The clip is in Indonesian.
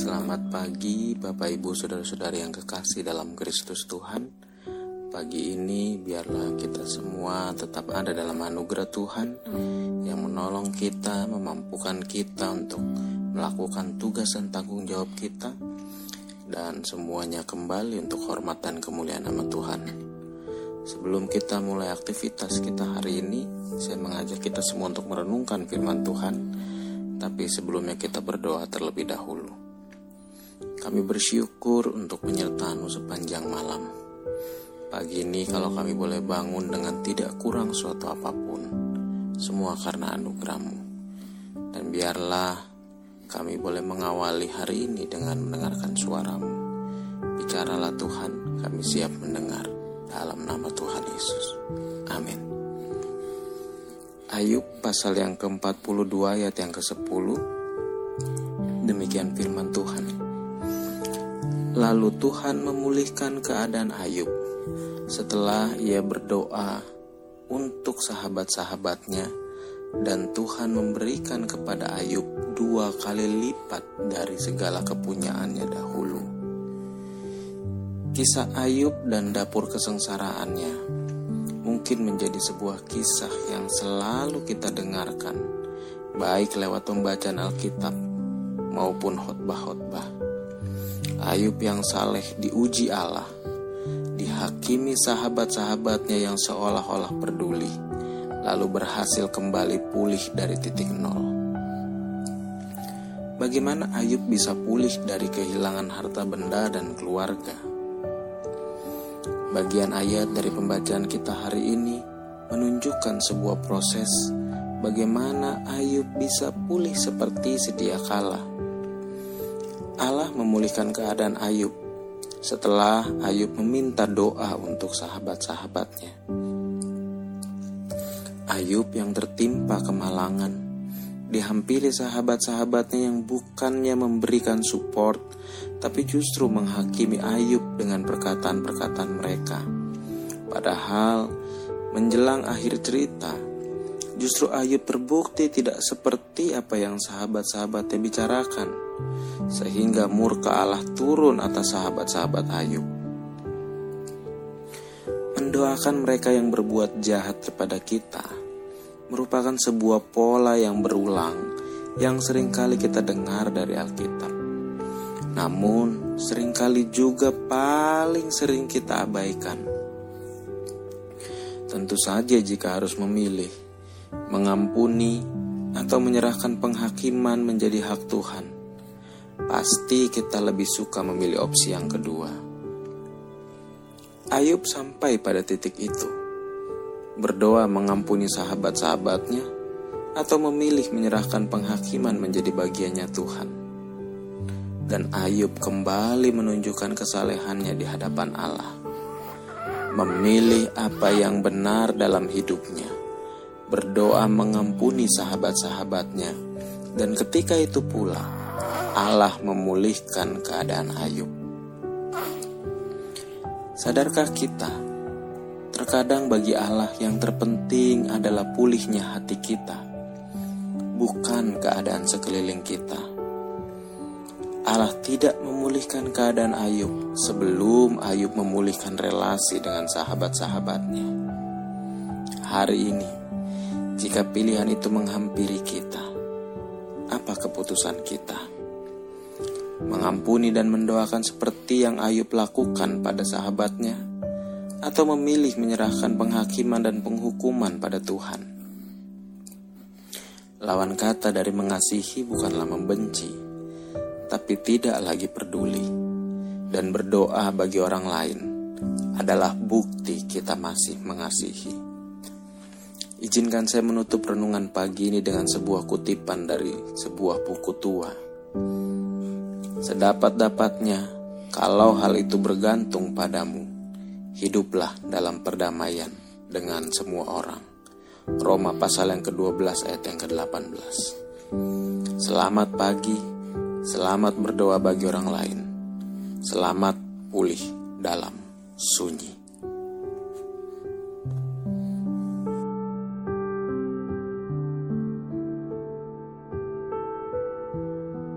Selamat pagi Bapak Ibu Saudara-saudari yang kekasih dalam Kristus Tuhan. Pagi ini biarlah kita semua tetap ada dalam anugerah Tuhan Yang menolong kita, memampukan kita untuk melakukan tugas dan tanggung jawab kita Dan semuanya kembali untuk hormat dan kemuliaan nama Tuhan. Sebelum kita mulai aktivitas kita hari ini Saya mengajak kita semua untuk merenungkan firman Tuhan. Tapi sebelumnya kita berdoa terlebih dahulu. Kami bersyukur untuk penyertaanmu sepanjang malam. Pagi ini kalau kami boleh bangun dengan tidak kurang suatu apa pun, semua karena anugerahmu. Dan biarlah kami boleh mengawali hari ini dengan mendengarkan suaramu. Bicaralah Tuhan, kami siap mendengar. Dalam nama Tuhan Yesus. Amin. Ayub pasal yang ke-42 ayat yang ke-10 Demikian firman Tuhan Lalu Tuhan memulihkan keadaan Ayub Setelah ia berdoa untuk sahabat-sahabatnya Dan Tuhan memberikan kepada Ayub dua kali lipat dari segala kepunyaannya dahulu Kisah Ayub dan dapur kesengsaraannya mungkin menjadi sebuah kisah yang selalu kita dengarkan, baik lewat pembacaan Alkitab maupun khotbah-khotbah. Ayub yang saleh diuji Allah, dihakimi sahabat-sahabatnya yang seolah-olah peduli, lalu berhasil kembali pulih dari titik nol. Bagaimana Ayub bisa pulih dari kehilangan harta benda dan keluarga? Bagian ayat dari pembacaan kita hari ini menunjukkan sebuah proses bagaimana Ayub bisa pulih seperti sedia kala. Memulihkan keadaan Ayub setelah Ayub meminta doa untuk sahabat-sahabatnya. Ayub yang tertimpa kemalangan dihampiri sahabat-sahabatnya yang bukannya memberikan support tapi justru menghakimi Ayub dengan perkataan-perkataan mereka. Padahal menjelang akhir cerita, justru Ayub terbukti tidak seperti apa yang sahabat-sahabatnya bicarakan, sehingga murka Allah turun atas sahabat-sahabat Ayub. Mendoakan mereka yang berbuat jahat kepada kita merupakan sebuah pola yang berulang yang sering kali kita dengar dari Alkitab. Namun, sering kali juga paling sering kita abaikan. Tentu saja jika harus memilih, mengampuni, atau menyerahkan penghakiman menjadi hak Tuhan, pasti kita lebih suka memilih opsi yang kedua. Ayub sampai pada titik itu, berdoa mengampuni sahabat-sahabatnya, atau memilih menyerahkan penghakiman menjadi bagiannya Tuhan dan Ayub kembali menunjukkan kesalehannya di hadapan Allah. Memilih apa yang benar dalam hidupnya, berdoa mengampuni sahabat-sahabatnya, dan ketika itu pula Allah memulihkan keadaan Ayub. Sadarkah kita, terkadang bagi Allah yang terpenting adalah pulihnya hati kita, bukan keadaan sekeliling kita Allah tidak memulihkan keadaan Ayub sebelum Ayub memulihkan relasi dengan sahabat-sahabatnya. Hari ini, jika pilihan itu menghampiri kita, apa keputusan kita? Mengampuni dan mendoakan seperti yang Ayub lakukan pada sahabatnya, atau memilih menyerahkan penghakiman dan penghukuman pada Tuhan? Lawan kata dari mengasihi bukanlah membenci tapi tidak lagi peduli dan berdoa bagi orang lain adalah bukti kita masih mengasihi. Izinkan saya menutup renungan pagi ini dengan sebuah kutipan dari sebuah buku tua. Sedapat-dapatnya, kalau hal itu bergantung padamu, hiduplah dalam perdamaian dengan semua orang. Roma pasal yang ke-12 ayat yang ke-18. Selamat pagi, Selamat berdoa bagi orang lain. Selamat pulih dalam sunyi.